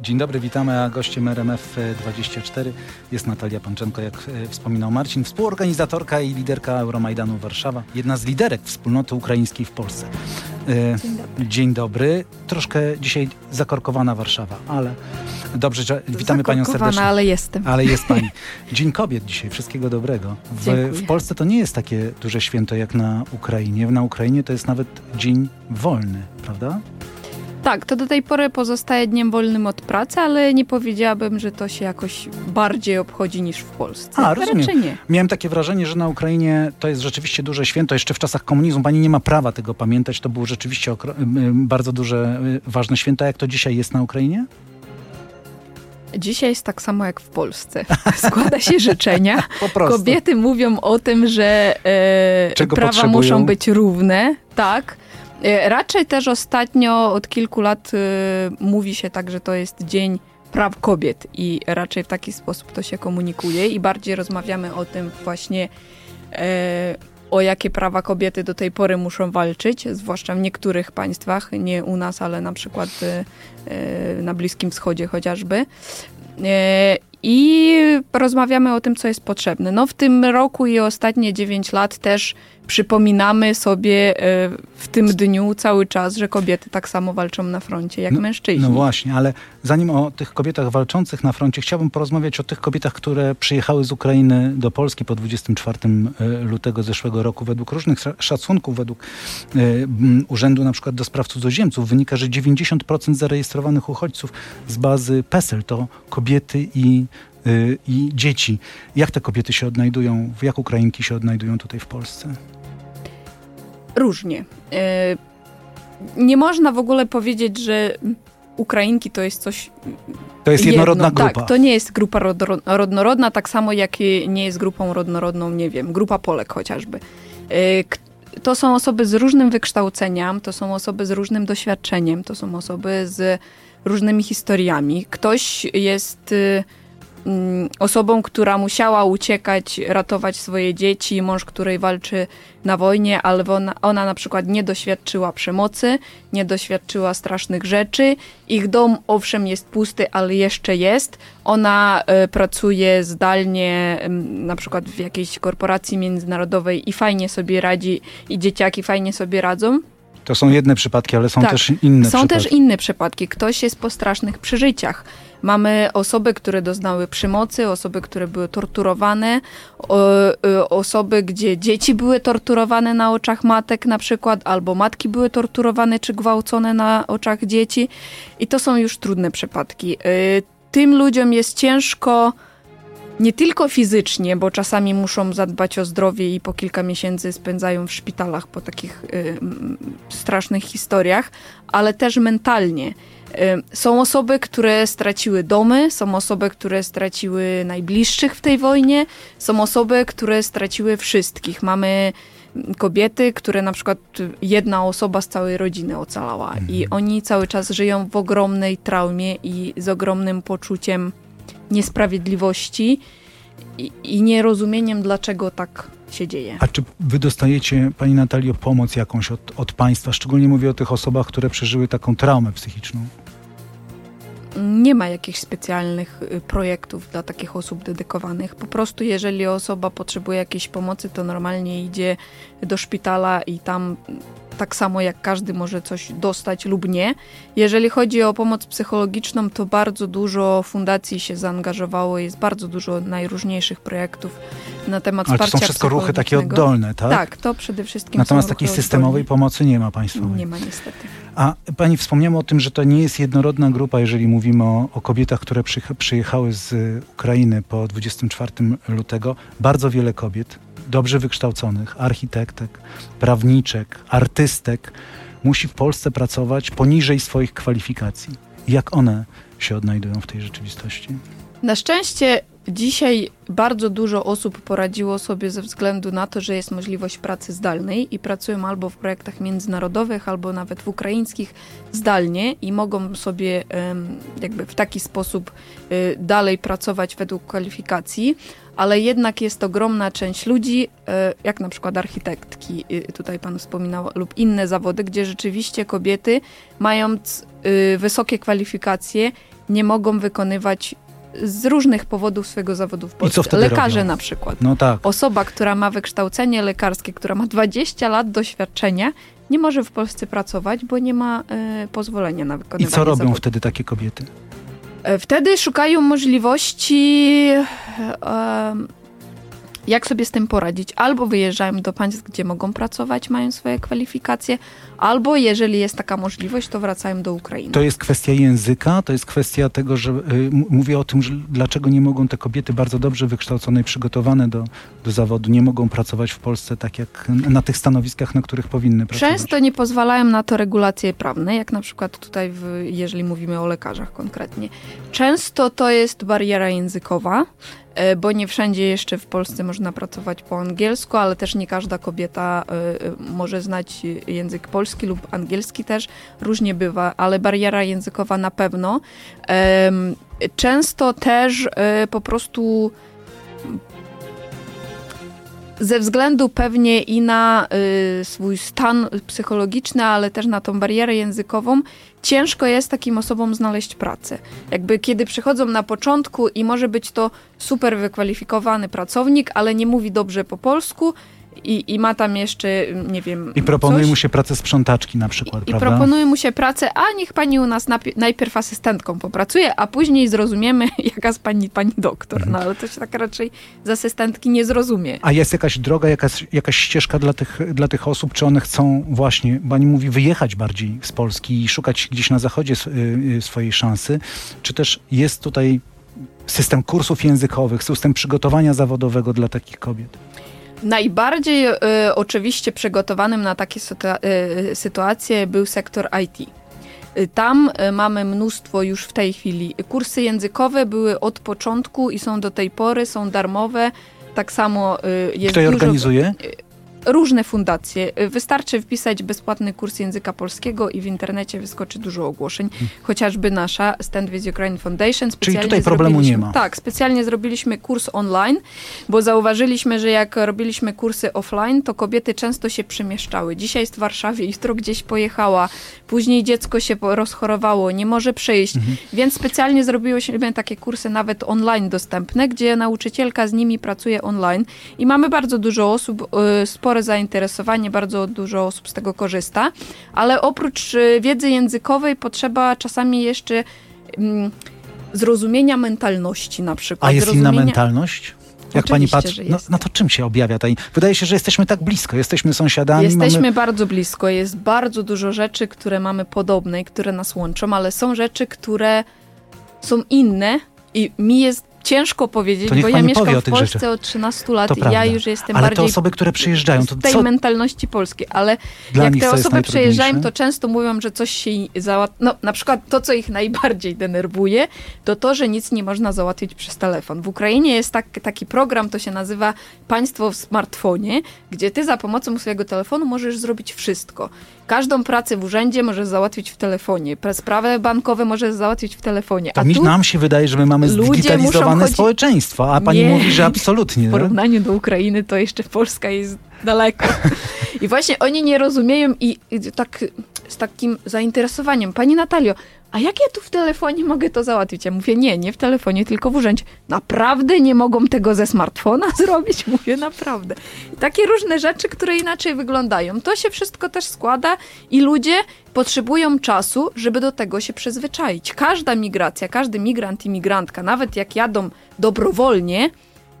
Dzień dobry, witamy, a gościem RMF24 jest Natalia Panczenko, jak e, wspominał Marcin, współorganizatorka i liderka Euromajdanu Warszawa, jedna z liderek wspólnoty ukraińskiej w Polsce. E, Dzień dobry. Dzień dobry. Troszkę dzisiaj zakorkowana Warszawa, ale dobrze, że witamy Panią serdecznie. ale jestem. Ale jest Pani. Dzień Kobiet dzisiaj, wszystkiego dobrego. W, w Polsce to nie jest takie duże święto jak na Ukrainie. Na Ukrainie to jest nawet dzień wolny, prawda? Tak, to do tej pory pozostaje dniem wolnym od pracy, ale nie powiedziałabym, że to się jakoś bardziej obchodzi niż w Polsce. A, rozumiem. Nie. Miałem takie wrażenie, że na Ukrainie to jest rzeczywiście duże święto. Jeszcze w czasach komunizmu pani nie ma prawa tego pamiętać. To było rzeczywiście bardzo duże, y, ważne święto. Jak to dzisiaj jest na Ukrainie? Dzisiaj jest tak samo jak w Polsce. Składa się życzenia. Kobiety mówią o tym, że e, prawa potrzebują? muszą być równe. Tak. E, raczej też ostatnio od kilku lat y, mówi się tak, że to jest dzień praw kobiet i raczej w taki sposób to się komunikuje i bardziej rozmawiamy o tym właśnie e, o jakie prawa kobiety do tej pory muszą walczyć, zwłaszcza w niektórych państwach, nie u nas, ale na przykład e, na Bliskim Wschodzie chociażby. I rozmawiamy o tym, co jest potrzebne. No w tym roku i ostatnie 9 lat też przypominamy sobie e, w tym dniu cały czas, że kobiety tak samo walczą na froncie jak no, mężczyźni. No właśnie, ale zanim o tych kobietach walczących na froncie, chciałbym porozmawiać o tych kobietach, które przyjechały z Ukrainy do Polski po 24 e, lutego zeszłego roku. Według różnych szacunków, według e, Urzędu na przykład do spraw cudzoziemców wynika, że 90% zarejestrowanych uchodźców z bazy PESEL to kobiety i i dzieci. Jak te kobiety się odnajdują, jak Ukrainki się odnajdują tutaj w Polsce? różnie. E, nie można w ogóle powiedzieć, że Ukrainki to jest coś. To jest jednorodna jedno. grupa. Tak, to nie jest grupa rodnorodna, tak samo jak nie jest grupą rodnorodną, nie wiem, grupa Polek chociażby. E, to są osoby z różnym wykształceniem, to są osoby z różnym doświadczeniem, to są osoby z różnymi historiami. Ktoś jest y, osobą, która musiała uciekać, ratować swoje dzieci, mąż, której walczy na wojnie, ale ona, ona na przykład nie doświadczyła przemocy, nie doświadczyła strasznych rzeczy. Ich dom owszem jest pusty, ale jeszcze jest. Ona y, pracuje zdalnie, y, na przykład w jakiejś korporacji międzynarodowej i fajnie sobie radzi, i dzieciaki fajnie sobie radzą. To są jedne przypadki, ale są tak, też inne są przypadki. Są też inne przypadki. Ktoś jest po strasznych przeżyciach. Mamy osoby, które doznały przemocy, osoby, które były torturowane, y, osoby, gdzie dzieci były torturowane na oczach matek na przykład, albo matki były torturowane czy gwałcone na oczach dzieci. I to są już trudne przypadki. Y, tym ludziom jest ciężko nie tylko fizycznie, bo czasami muszą zadbać o zdrowie i po kilka miesięcy spędzają w szpitalach po takich y, strasznych historiach, ale też mentalnie. Y, są osoby, które straciły domy, są osoby, które straciły najbliższych w tej wojnie, są osoby, które straciły wszystkich. Mamy kobiety, które na przykład jedna osoba z całej rodziny ocalała mhm. i oni cały czas żyją w ogromnej traumie i z ogromnym poczuciem niesprawiedliwości i, i nierozumieniem, dlaczego tak się dzieje. A czy wy dostajecie, Pani Natalio, pomoc jakąś od, od państwa? Szczególnie mówię o tych osobach, które przeżyły taką traumę psychiczną. Nie ma jakichś specjalnych y, projektów dla takich osób dedykowanych. Po prostu, jeżeli osoba potrzebuje jakiejś pomocy, to normalnie idzie do szpitala i tam tak samo jak każdy może coś dostać lub nie. Jeżeli chodzi o pomoc psychologiczną, to bardzo dużo fundacji się zaangażowało, jest bardzo dużo najróżniejszych projektów na temat Ale to są wszystko ruchy takie oddolne, tak? Tak, to przede wszystkim Natomiast takiej systemowej pomocy nie ma państwowej. Nie ma niestety. A pani wspomniała o tym, że to nie jest jednorodna grupa, jeżeli mówimy o, o kobietach, które przyjechały z Ukrainy po 24 lutego. Bardzo wiele kobiet, dobrze wykształconych, architektek, prawniczek, artystek, musi w Polsce pracować poniżej swoich kwalifikacji. Jak one się odnajdują w tej rzeczywistości? Na szczęście dzisiaj bardzo dużo osób poradziło sobie ze względu na to, że jest możliwość pracy zdalnej i pracują albo w projektach międzynarodowych, albo nawet w ukraińskich zdalnie i mogą sobie jakby w taki sposób y, dalej pracować według kwalifikacji ale jednak jest ogromna część ludzi, e, jak na przykład architektki, tutaj pan wspominał, lub inne zawody, gdzie rzeczywiście kobiety, mając y, wysokie kwalifikacje, nie mogą wykonywać z różnych powodów swojego zawodu w Polsce. co wtedy Lekarze robią? na przykład. No tak. Osoba, która ma wykształcenie lekarskie, która ma 20 lat doświadczenia, nie może w Polsce pracować, bo nie ma e, pozwolenia na I wykonywanie co robią zawodu. wtedy takie kobiety? E, Wtedy szukają możliwości, em, jak sobie z tym poradzić. Albo wyjeżdżają do państw, gdzie mogą pracować, mają swoje kwalifikacje, albo jeżeli jest taka możliwość, to wracają do Ukrainy. To jest kwestia języka, to jest kwestia tego, że y, mówię o tym, że dlaczego nie mogą te kobiety bardzo dobrze wykształcone i przygotowane do, do zawodu, nie mogą pracować w Polsce tak jak na tych stanowiskach, na których powinny pracować. Często nie pozwalają na to regulacje prawne, jak na przykład tutaj, w, jeżeli mówimy o lekarzach konkretnie. Często to jest bariera językowa, bo nie wszędzie jeszcze w Polsce można pracować po angielsku, ale też nie każda kobieta e, e, może znać język polski lub angielski też. Różnie bywa, ale bariera językowa na pewno. Często też e, po prostu ze względu pewnie i na y, swój stan psychologiczny, ale też na tą barierę językową, ciężko jest takim osobom znaleźć pracę. Jakby kiedy przychodzą na początku i może być to super wykwalifikowany pracownik, ale nie mówi dobrze po polsku i, i ma tam jeszcze, nie wiem. I proponuje coś, mu się pracę sprzątaczki na przykład, i prawda? proponuje mu się pracę, a niech pani u nas najpierw asystentką popracuje, a później zrozumiemy, jaka z pani pani doktor. Mhm. No ale to się tak raczej z asystentki nie zrozumie. A jest jakaś droga, jakaś, jakaś ścieżka dla tych, dla tych osób, czy one chcą właśnie, pani mówi, wyjechać bardziej z Polski i szukać gdzieś na zachodzie y, y, swojej szansy, czy też jest tutaj system kursów językowych, system przygotowania zawodowego dla takich kobiet? Najbardziej e, oczywiście przygotowanym na takie e, sytuacje był sektor IT. E, Tam mamy mnóstwo już w tej chwili. Kursy językowe były od początku i są do tej pory, są darmowe. Tak samo jest Kto je dużo... organizuje? Różne fundacje. Wystarczy wpisać bezpłatny kurs języka polskiego i w internecie wyskoczy dużo ogłoszeń. Chociażby nasza Stand With Ukraine Foundation. Specjalnie tutaj problemu nie ma. Tak, specjalnie zrobiliśmy kurs online, bo zauważyliśmy, że jak robiliśmy kursy offline, to kobiety często się przemieszczały. Dzisiaj jest w Warszawie, jutro gdzieś pojechała, później dziecko się rozchorowało, nie może przejść, Mhm. więc specjalnie zrobiłyśmy takie kursy nawet online dostępne, gdzie nauczycielka z nimi pracuje online i mamy bardzo dużo osób, y, spore zainteresowanie, bardzo dużo osób z tego korzysta, ale oprócz y, wiedzy językowej potrzeba czasami jeszcze mm, zrozumienia mentalności na przykład. A jest inna mentalność? Jak pani Oczywiście, patrzy, że no, no to czym się objawia? Tej? Wydaje się, że jesteśmy tak blisko, jesteśmy sąsiadami. Jesteśmy mamy... bardzo blisko, jest bardzo dużo rzeczy, które mamy podobne i które nas łączą, ale są rzeczy, które są inne i mi jest ciężko powiedzieć, To bo ja mieszkam w Polsce rzeczach. od 13 lat To i ja już jestem Ale te bardziej osoby, które przyjeżdżają, to z tej co- mentalności polskiej, ale Dla jak te osoby przyjeżdżają, to często mówią, że coś się załatwi. No, na przykład to, co ich najbardziej denerwuje, to to, że nic nie można załatwić przez telefon. W Ukrainie jest tak, taki program, to się nazywa Państwo w smartfonie, gdzie ty za pomocą swojego telefonu możesz zrobić wszystko. Każdą pracę w urzędzie możesz załatwić w telefonie. Sprawy bankowe możesz załatwić w telefonie. To A mi, tu nam się wydaje, że my mamy ludzie muszą zdigitalizowane chodzić- społeczeństwo, a pani Nie. mówi, że absolutnie. w porównaniu do Ukrainy to jeszcze Polska jest daleko. I właśnie oni nie rozumieją i, i tak z takim zainteresowaniem. Pani Natalio, a jak ja tu w telefonie mogę to załatwić? Ja mówię, nie, nie w telefonie, tylko w urzędzie. Naprawdę nie mogą tego ze smartfona zrobić? Mówię, naprawdę. Takie różne rzeczy, które inaczej wyglądają. To się wszystko też składa i ludzie potrzebują czasu, żeby do tego się przyzwyczaić. Każda migracja, każdy migrant i migrantka, nawet jak jadą dobrowolnie,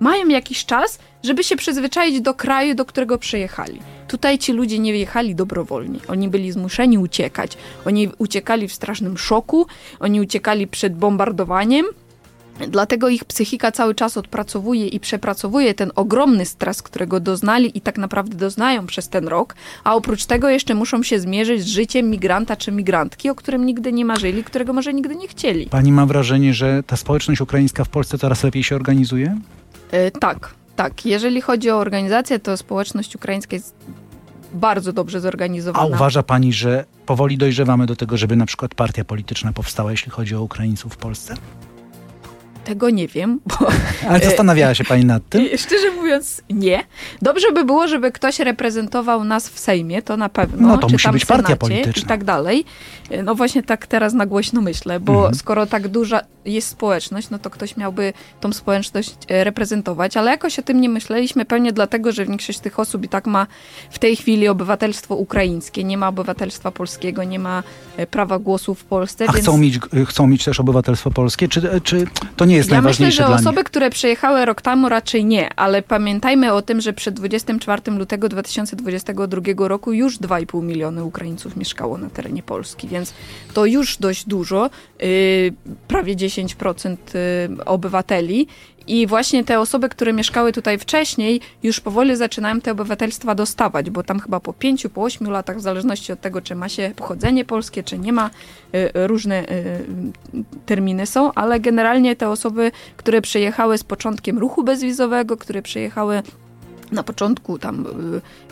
mają jakiś czas, żeby się przyzwyczaić do kraju, do którego przyjechali. Tutaj ci ludzie nie wyjechali dobrowolnie. Oni byli zmuszeni uciekać. Oni uciekali w strasznym szoku, oni uciekali przed bombardowaniem. Dlatego ich psychika cały czas odpracowuje i przepracowuje ten ogromny stres, którego doznali i tak naprawdę doznają przez ten rok, a oprócz tego jeszcze muszą się zmierzyć z życiem migranta czy migrantki, o którym nigdy nie marzyli, którego może nigdy nie chcieli. Pani ma wrażenie, że ta społeczność ukraińska w Polsce coraz lepiej się organizuje? E, tak, tak. Jeżeli chodzi o organizację, to społeczność ukraińska jest bardzo dobrze A zorganizowana. uważa pani, że powoli dojrzewamy do tego, żeby na przykład partia polityczna powstała, jeśli chodzi o Ukraińców w Polsce? Tego nie wiem, bo... Ale zastanawiała się pani nad tym? Szczerze mówiąc, nie. Dobrze by było, żeby ktoś reprezentował nas w Sejmie, to na pewno. No to czy musi tam być Senacie partia polityczna. I tak dalej. No właśnie tak teraz na głośno myślę, bo Mhm. skoro tak duża jest społeczność, no to ktoś miałby tą społeczność e, reprezentować, ale jakoś o tym nie myśleliśmy, pewnie dlatego, że większość tych osób i tak ma w tej chwili obywatelstwo ukraińskie, nie ma obywatelstwa polskiego, nie ma e, prawa głosu w Polsce, A więc... chcą mieć, chcą mieć też obywatelstwo polskie? Czy, czy to nie jest Ja myślę, najważniejsze że dla osoby, nich? które przyjechały rok temu raczej nie, ale pamiętajmy o tym, że przed 24 lutego 2022 roku już 2,5 miliony Ukraińców mieszkało na terenie Polski, więc to już dość dużo, yy, prawie 10% yy, obywateli. I właśnie te osoby, które mieszkały tutaj wcześniej, już powoli zaczynają te obywatelstwa dostawać, bo tam chyba po 5, po 8 latach, w zależności od tego, czy ma się pochodzenie polskie, czy nie ma, y, różne y, terminy są, ale generalnie te osoby, które przyjechały z początkiem ruchu bezwizowego, które przyjechały na początku tam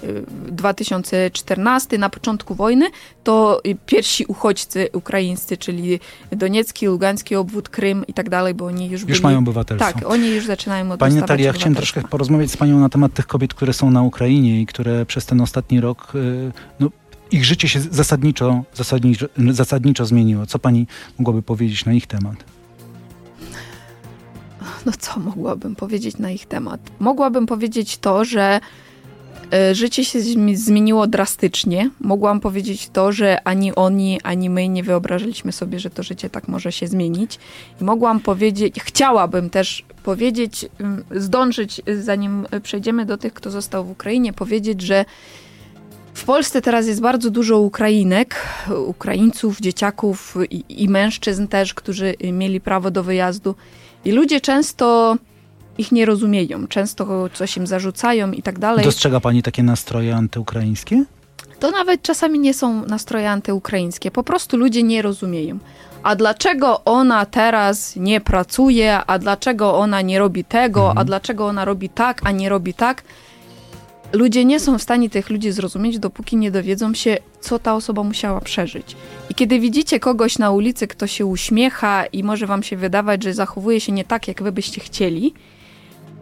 y, y, 2014, na początku wojny, to y, pierwsi uchodźcy ukraińscy, czyli Doniecki, Lugański obwód, Krym i tak dalej, bo oni już, Już byli... mają obywatelstwo. Tak, oni już zaczynają od Pani Natalia, ja chciałem troszkę porozmawiać z Panią na temat tych kobiet, które są na Ukrainie i które przez ten ostatni rok, y, no, ich życie się zasadniczo, zasadniczo, zasadniczo zmieniło. Co Pani mogłaby powiedzieć na ich temat? No co mogłabym powiedzieć na ich temat? Mogłabym powiedzieć to, że e, życie się zmi- zmieniło drastycznie. Mogłam powiedzieć to, że ani oni, ani my nie wyobrażaliśmy sobie, że to życie tak może się zmienić. I mogłam powiedzieć, chciałabym też powiedzieć, ym, zdążyć, y, zanim przejdziemy do tych, kto został w Ukrainie, powiedzieć, że w Polsce teraz jest bardzo dużo Ukrainek, Ukraińców, dzieciaków i, i mężczyzn też, którzy y, mieli prawo do wyjazdu. I ludzie często ich nie rozumieją, często coś im zarzucają i tak dalej. Dostrzega Pani takie nastroje antyukraińskie? To nawet czasami nie są nastroje antyukraińskie, po prostu ludzie nie rozumieją. A dlaczego ona teraz nie pracuje, a dlaczego ona nie robi tego, Mhm. a dlaczego ona robi tak, a nie robi tak? Ludzie nie są w stanie tych ludzi zrozumieć, dopóki nie dowiedzą się, co ta osoba musiała przeżyć. I kiedy widzicie kogoś na ulicy, kto się uśmiecha i może wam się wydawać, że zachowuje się nie tak, jak wy byście chcieli,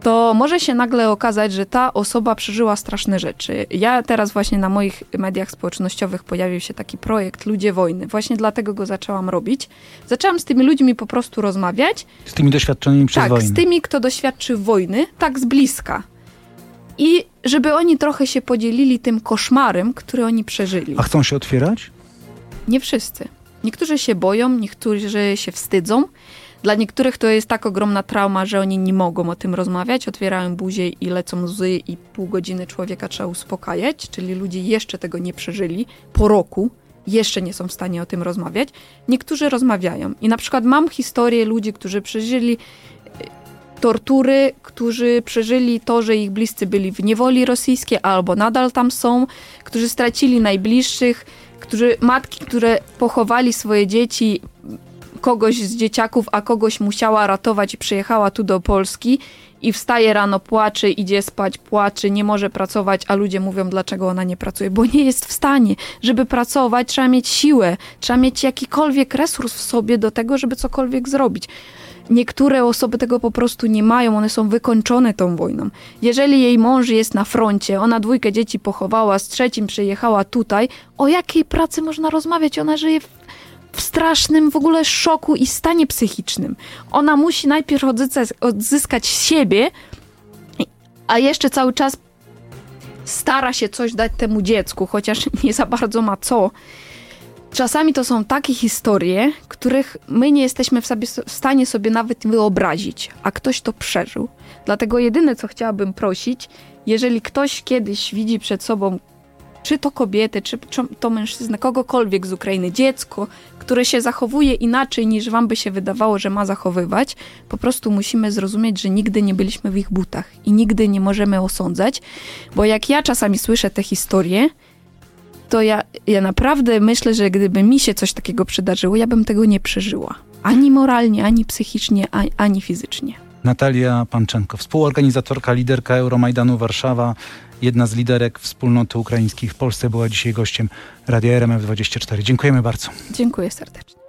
to może się nagle okazać, że ta osoba przeżyła straszne rzeczy. Ja teraz właśnie na moich mediach społecznościowych pojawił się taki projekt Ludzie Wojny. Właśnie dlatego go zaczęłam robić. Zaczęłam z tymi ludźmi po prostu rozmawiać. Z tymi doświadczonymi przez tak, wojnę? z tymi, kto doświadczy wojny, tak z bliska. I żeby oni trochę się podzielili tym koszmarem, który oni przeżyli. A chcą się otwierać? Nie wszyscy. Niektórzy się boją, niektórzy się wstydzą. Dla niektórych to jest tak ogromna trauma, że oni nie mogą o tym rozmawiać, otwierają buzię i lecą łzy i pół godziny człowieka trzeba uspokajać, czyli ludzie jeszcze tego nie przeżyli po roku, jeszcze nie są w stanie o tym rozmawiać. Niektórzy rozmawiają. I na przykład mam historię ludzi, którzy przeżyli tortury, którzy przeżyli to, że ich bliscy byli w niewoli rosyjskiej albo nadal tam są, którzy stracili najbliższych, którzy, matki, które pochowali swoje dzieci, kogoś z dzieciaków, a kogoś musiała ratować i przyjechała tu do Polski i wstaje rano, płacze, idzie spać, płacze, nie może pracować, a ludzie mówią, dlaczego ona nie pracuje, bo nie jest w stanie. Żeby pracować, trzeba mieć siłę, trzeba mieć jakikolwiek resurs w sobie do tego, żeby cokolwiek zrobić. Niektóre osoby tego po prostu nie mają, one są wykończone tą wojną. Jeżeli jej mąż jest na froncie, ona dwójkę dzieci pochowała, z trzecim przyjechała tutaj, o jakiej pracy można rozmawiać? Ona żyje w, w strasznym w ogóle szoku i stanie psychicznym. Ona musi najpierw odzyskać, odzyskać siebie, a jeszcze cały czas stara się coś dać temu dziecku, chociaż nie za bardzo ma co. Czasami to są takie historie, których my nie jesteśmy w, sobie, w stanie sobie nawet wyobrazić, a ktoś to przeżył. Dlatego jedyne, co chciałabym prosić, jeżeli ktoś kiedyś widzi przed sobą, czy to kobietę, czy to mężczyznę, kogokolwiek z Ukrainy, dziecko, które się zachowuje inaczej niż wam by się wydawało, że ma zachowywać, po prostu musimy zrozumieć, że nigdy nie byliśmy w ich butach i nigdy nie możemy osądzać, bo jak ja czasami słyszę te historie, to ja, ja naprawdę myślę, że gdyby mi się coś takiego przydarzyło, ja bym tego nie przeżyła. Ani moralnie, ani psychicznie, ani, ani fizycznie. Natalia Panczenko, współorganizatorka, liderka Euromajdanu Warszawa, jedna z liderek wspólnoty ukraińskiej w Polsce, była dzisiaj gościem Radia RMF24. Dziękujemy bardzo. Dziękuję serdecznie.